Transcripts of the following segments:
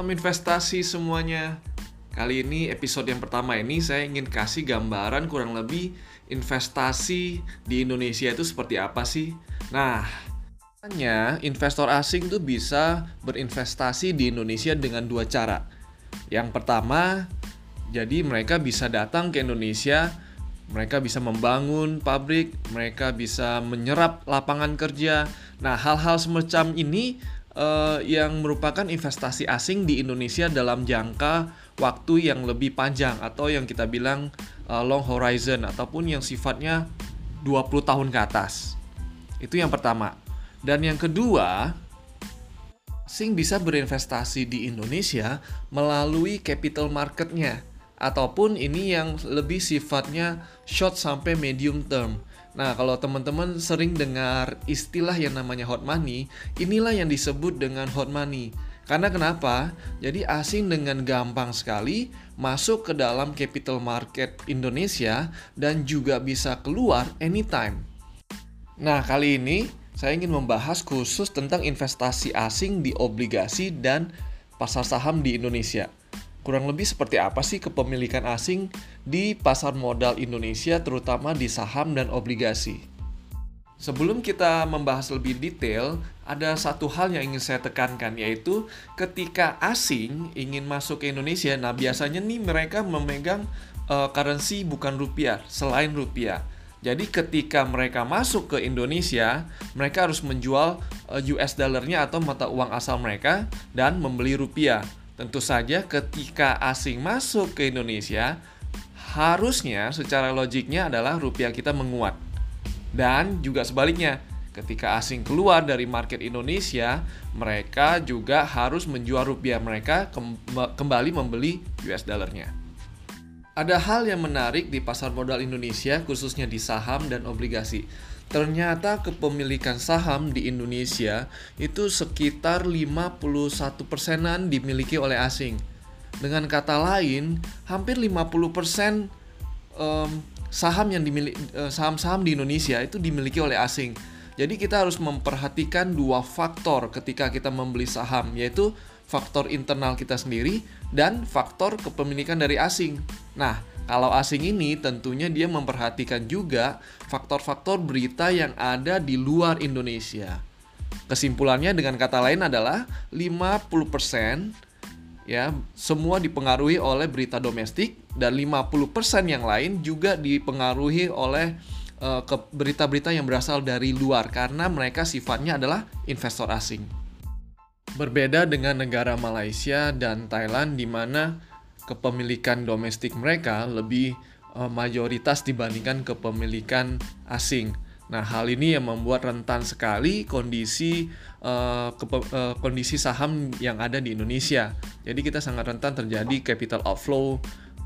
Salam investasi semuanya. Kali ini episode yang pertama ini saya ingin kasih gambaran kurang lebih investasi di Indonesia itu seperti apa sih. Nah, hanya investor asing tuh bisa berinvestasi di Indonesia dengan dua cara. Yang pertama, jadi mereka bisa datang ke Indonesia, mereka bisa membangun pabrik, mereka bisa menyerap lapangan kerja. Nah, hal-hal semacam ini uh, yang merupakan investasi asing di Indonesia dalam jangka waktu yang lebih panjang atau yang kita bilang uh, long horizon ataupun yang sifatnya 20 tahun ke atas. Itu yang pertama. Dan yang kedua, asing bisa berinvestasi di Indonesia melalui capital marketnya ataupun ini yang lebih sifatnya short sampai medium term. Nah, kalau teman-teman sering dengar istilah yang namanya hot money, inilah yang disebut dengan hot money. Karena kenapa? Jadi asing dengan gampang sekali masuk ke dalam capital market Indonesia dan juga bisa keluar anytime. Nah, kali ini saya ingin membahas khusus tentang investasi asing di obligasi dan pasar saham di Indonesia. Kurang lebih seperti apa sih kepemilikan asing di pasar modal Indonesia terutama di saham dan obligasi? Sebelum kita membahas lebih detail, ada satu hal yang ingin saya tekankan yaitu ketika asing ingin masuk ke Indonesia, nah biasanya nih mereka memegang uh, currency bukan rupiah, selain rupiah. Jadi ketika mereka masuk ke Indonesia, mereka harus menjual eh, US dollarnya atau mata uang asal mereka dan membeli rupiah. Tentu saja ketika asing masuk ke Indonesia, harusnya secara logiknya adalah rupiah kita menguat. Dan juga sebaliknya, ketika asing keluar dari market Indonesia, mereka juga harus menjual rupiah mereka kembali membeli US dollarnya. Ada hal yang menarik di pasar modal Indonesia, khususnya di saham dan obligasi. Ternyata kepemilikan saham di Indonesia itu sekitar 51 persenan dimiliki oleh asing. Dengan kata lain, hampir 50 persen um, saham yang dimiliki uh, saham-saham di Indonesia itu dimiliki oleh asing. Jadi kita harus memperhatikan dua faktor ketika kita membeli saham, yaitu faktor internal kita sendiri dan faktor kepemilikan dari asing. Nah, kalau asing ini tentunya dia memperhatikan juga faktor-faktor berita yang ada di luar Indonesia. Kesimpulannya dengan kata lain adalah 50% ya semua dipengaruhi oleh berita domestik dan 50% yang lain juga dipengaruhi oleh uh, berita-berita yang berasal dari luar karena mereka sifatnya adalah investor asing. Berbeda dengan negara Malaysia dan Thailand di mana kepemilikan domestik mereka lebih uh, mayoritas dibandingkan kepemilikan asing. Nah, hal ini yang membuat rentan sekali kondisi uh, kepe, uh, kondisi saham yang ada di Indonesia. Jadi kita sangat rentan terjadi capital outflow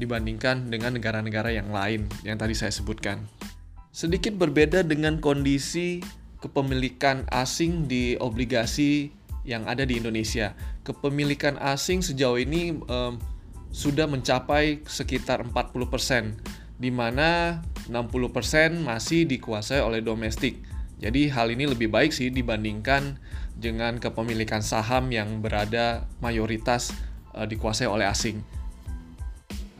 dibandingkan dengan negara-negara yang lain yang tadi saya sebutkan. Sedikit berbeda dengan kondisi kepemilikan asing di obligasi yang ada di Indonesia. Kepemilikan asing sejauh ini um, sudah mencapai sekitar 40%, di mana 60% masih dikuasai oleh domestik. Jadi hal ini lebih baik sih dibandingkan dengan kepemilikan saham yang berada mayoritas uh, dikuasai oleh asing.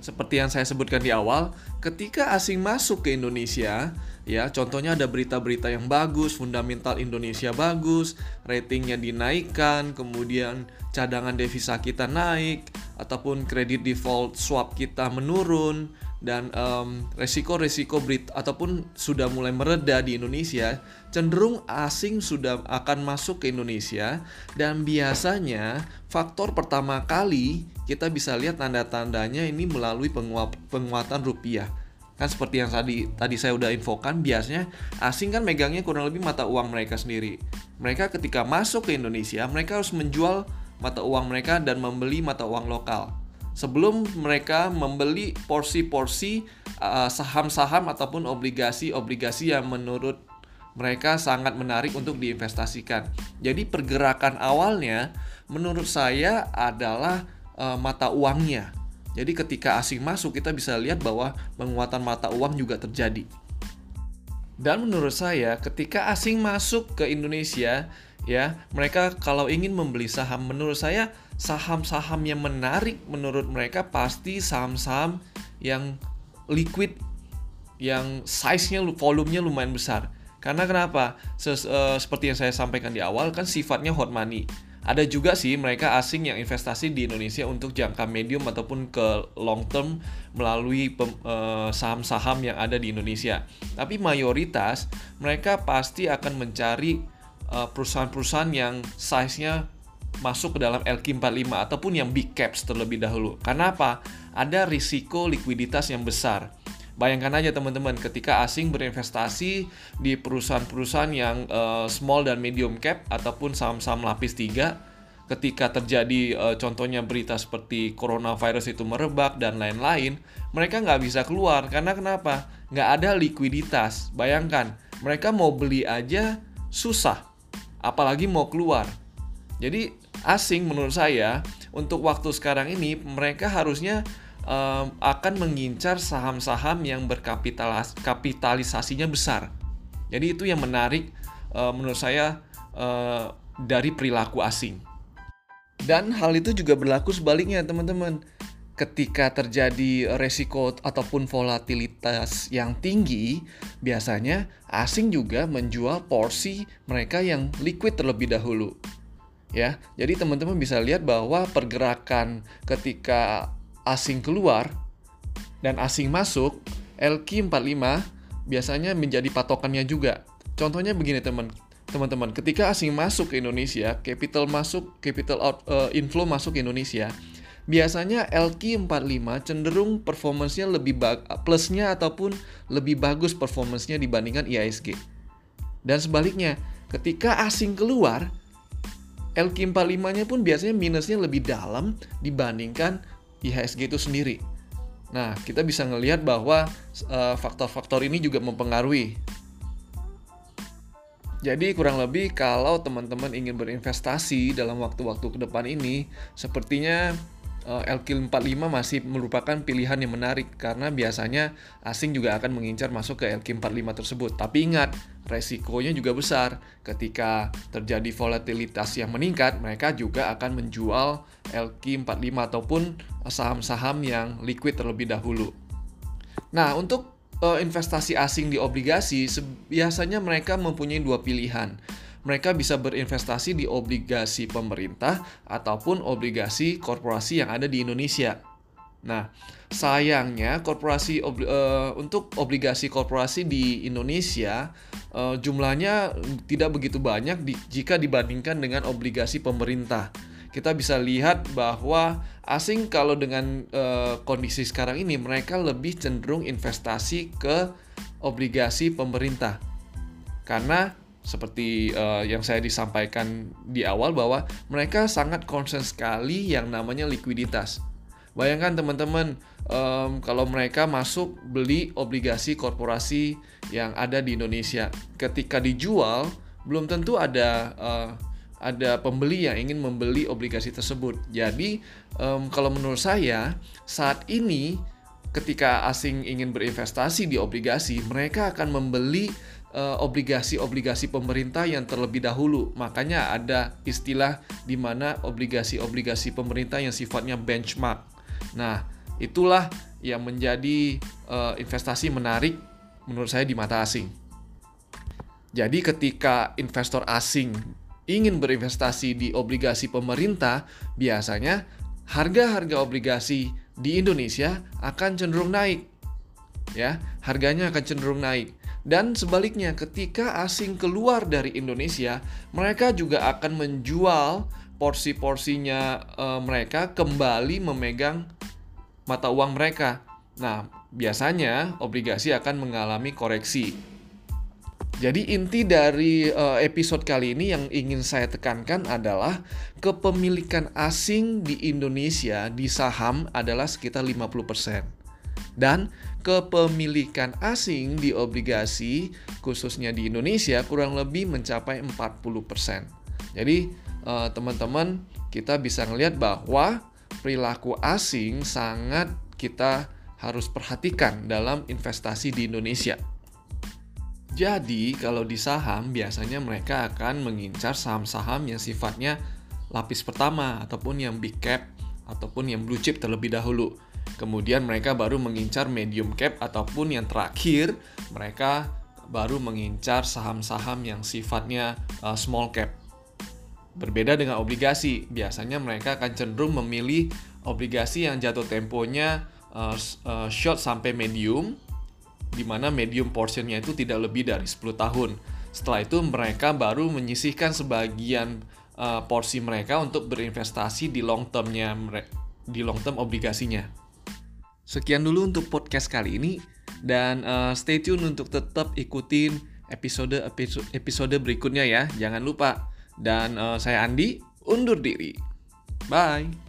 Seperti yang saya sebutkan di awal, ketika asing masuk ke Indonesia, ya contohnya ada berita-berita yang bagus, fundamental Indonesia bagus, ratingnya dinaikkan, kemudian cadangan devisa kita naik, ataupun kredit default swap kita menurun dan um, resiko-resiko Brit ataupun sudah mulai mereda di Indonesia cenderung asing sudah akan masuk ke Indonesia. Dan biasanya faktor pertama kali kita bisa lihat tanda-tandanya ini melalui penguatan rupiah. Kan seperti yang tadi tadi saya udah infokan biasanya asing kan megangnya kurang lebih mata uang mereka sendiri. Mereka ketika masuk ke Indonesia mereka harus menjual mata uang mereka dan membeli mata uang lokal. Sebelum mereka membeli porsi-porsi uh, saham-saham ataupun obligasi-obligasi yang menurut mereka sangat menarik untuk diinvestasikan. Jadi pergerakan awalnya menurut saya adalah uh, mata uangnya. Jadi ketika asing masuk kita bisa lihat bahwa penguatan mata uang juga terjadi. Dan menurut saya ketika asing masuk ke Indonesia ya. Mereka kalau ingin membeli saham menurut saya saham-saham yang menarik menurut mereka pasti saham-saham yang liquid yang size-nya volumenya lumayan besar. Karena kenapa? Ses, uh, seperti yang saya sampaikan di awal kan sifatnya hot money. Ada juga sih mereka asing yang investasi di Indonesia untuk jangka medium ataupun ke long term melalui eh, saham-saham yang ada di Indonesia. Tapi mayoritas mereka pasti akan mencari perusahaan-perusahaan yang size-nya masuk ke dalam LQ45 ataupun yang big caps terlebih dahulu. Karena apa? Ada risiko likuiditas yang besar. Bayangkan aja teman-teman ketika asing berinvestasi di perusahaan-perusahaan yang uh, small dan medium cap ataupun saham-saham lapis 3 ketika terjadi uh, contohnya berita seperti coronavirus itu merebak dan lain-lain, mereka nggak bisa keluar karena kenapa? Nggak ada likuiditas. Bayangkan, mereka mau beli aja susah, apalagi mau keluar. Jadi asing menurut saya untuk waktu sekarang ini mereka harusnya um, akan mengincar saham-saham yang berkapitalisasinya besar. Jadi itu yang menarik uh, menurut saya uh, dari perilaku asing. Dan hal itu juga berlaku sebaliknya teman-teman. Ketika terjadi resiko ataupun volatilitas yang tinggi, biasanya asing juga menjual porsi mereka yang liquid terlebih dahulu. Ya, jadi teman-teman bisa lihat bahwa pergerakan ketika asing keluar dan asing masuk, LQ45 biasanya menjadi patokannya juga. Contohnya begini teman teman-teman, ketika asing masuk ke Indonesia, capital masuk, capital out, uh, inflow masuk ke Indonesia, biasanya LQ45 cenderung performance-nya lebih plusnya ataupun lebih bagus performance-nya dibandingkan IISG. Dan sebaliknya, ketika asing keluar, LQ45-nya pun biasanya minusnya lebih dalam dibandingkan IHSG itu sendiri. Nah, kita bisa ngelihat bahwa eh, faktor-faktor uh, ini juga mempengaruhi. Jadi kurang lebih kalau teman-teman ingin berinvestasi dalam waktu-waktu ke depan ini, sepertinya eh, LQ45 masih merupakan pilihan yang menarik karena biasanya asing juga akan mengincar masuk ke LQ45 tersebut. Tapi ingat, resikonya juga besar. Ketika terjadi volatilitas yang meningkat, mereka juga akan menjual LQ45 ataupun saham-saham yang liquid terlebih dahulu. Nah, untuk uh, investasi asing di obligasi, biasanya mereka mempunyai dua pilihan mereka bisa berinvestasi di obligasi pemerintah ataupun obligasi korporasi yang ada di Indonesia. Nah, sayangnya korporasi obli, uh, untuk obligasi korporasi di Indonesia uh, jumlahnya tidak begitu banyak di, jika dibandingkan dengan obligasi pemerintah. Kita bisa lihat bahwa asing kalau dengan uh, kondisi sekarang ini mereka lebih cenderung investasi ke obligasi pemerintah. Karena seperti uh, yang saya disampaikan di awal bahwa mereka sangat concern sekali yang namanya likuiditas. Bayangkan teman-teman um, kalau mereka masuk beli obligasi korporasi yang ada di Indonesia, ketika dijual belum tentu ada uh, ada pembeli yang ingin membeli obligasi tersebut. Jadi um, kalau menurut saya saat ini ketika asing ingin berinvestasi di obligasi, mereka akan membeli obligasi-obligasi pemerintah yang terlebih dahulu. Makanya ada istilah di mana obligasi-obligasi pemerintah yang sifatnya benchmark. Nah, itulah yang menjadi uh, investasi menarik menurut saya di mata asing. Jadi ketika investor asing ingin berinvestasi di obligasi pemerintah, biasanya harga-harga obligasi di Indonesia akan cenderung naik. Ya, harganya akan cenderung naik. Dan sebaliknya, ketika asing keluar dari Indonesia, mereka juga akan menjual porsi-porsinya e, mereka kembali memegang mata uang mereka. Nah, biasanya obligasi akan mengalami koreksi. Jadi inti dari e, episode kali ini yang ingin saya tekankan adalah kepemilikan asing di Indonesia di saham adalah sekitar 50%. Dan kepemilikan asing di obligasi khususnya di Indonesia kurang lebih mencapai 40%. Jadi eh, teman-teman kita bisa melihat bahwa perilaku asing sangat kita harus perhatikan dalam investasi di Indonesia. Jadi, kalau di saham biasanya mereka akan mengincar saham-saham yang sifatnya lapis pertama ataupun yang big cap ataupun yang blue chip terlebih dahulu. Kemudian mereka baru mengincar medium cap ataupun yang terakhir mereka baru mengincar saham-saham yang sifatnya uh, small cap. Berbeda dengan obligasi, biasanya mereka akan cenderung memilih obligasi yang jatuh temponya uh, uh, short sampai medium di mana medium portionnya itu tidak lebih dari 10 tahun. Setelah itu mereka baru menyisihkan sebagian uh, porsi mereka untuk berinvestasi di long termnya di long term obligasinya. Sekian dulu untuk podcast kali ini dan uh, stay tune untuk tetap ikutin episode episode, berikutnya ya. Jangan lupa. Dan uh, saya Andi undur diri. Bye.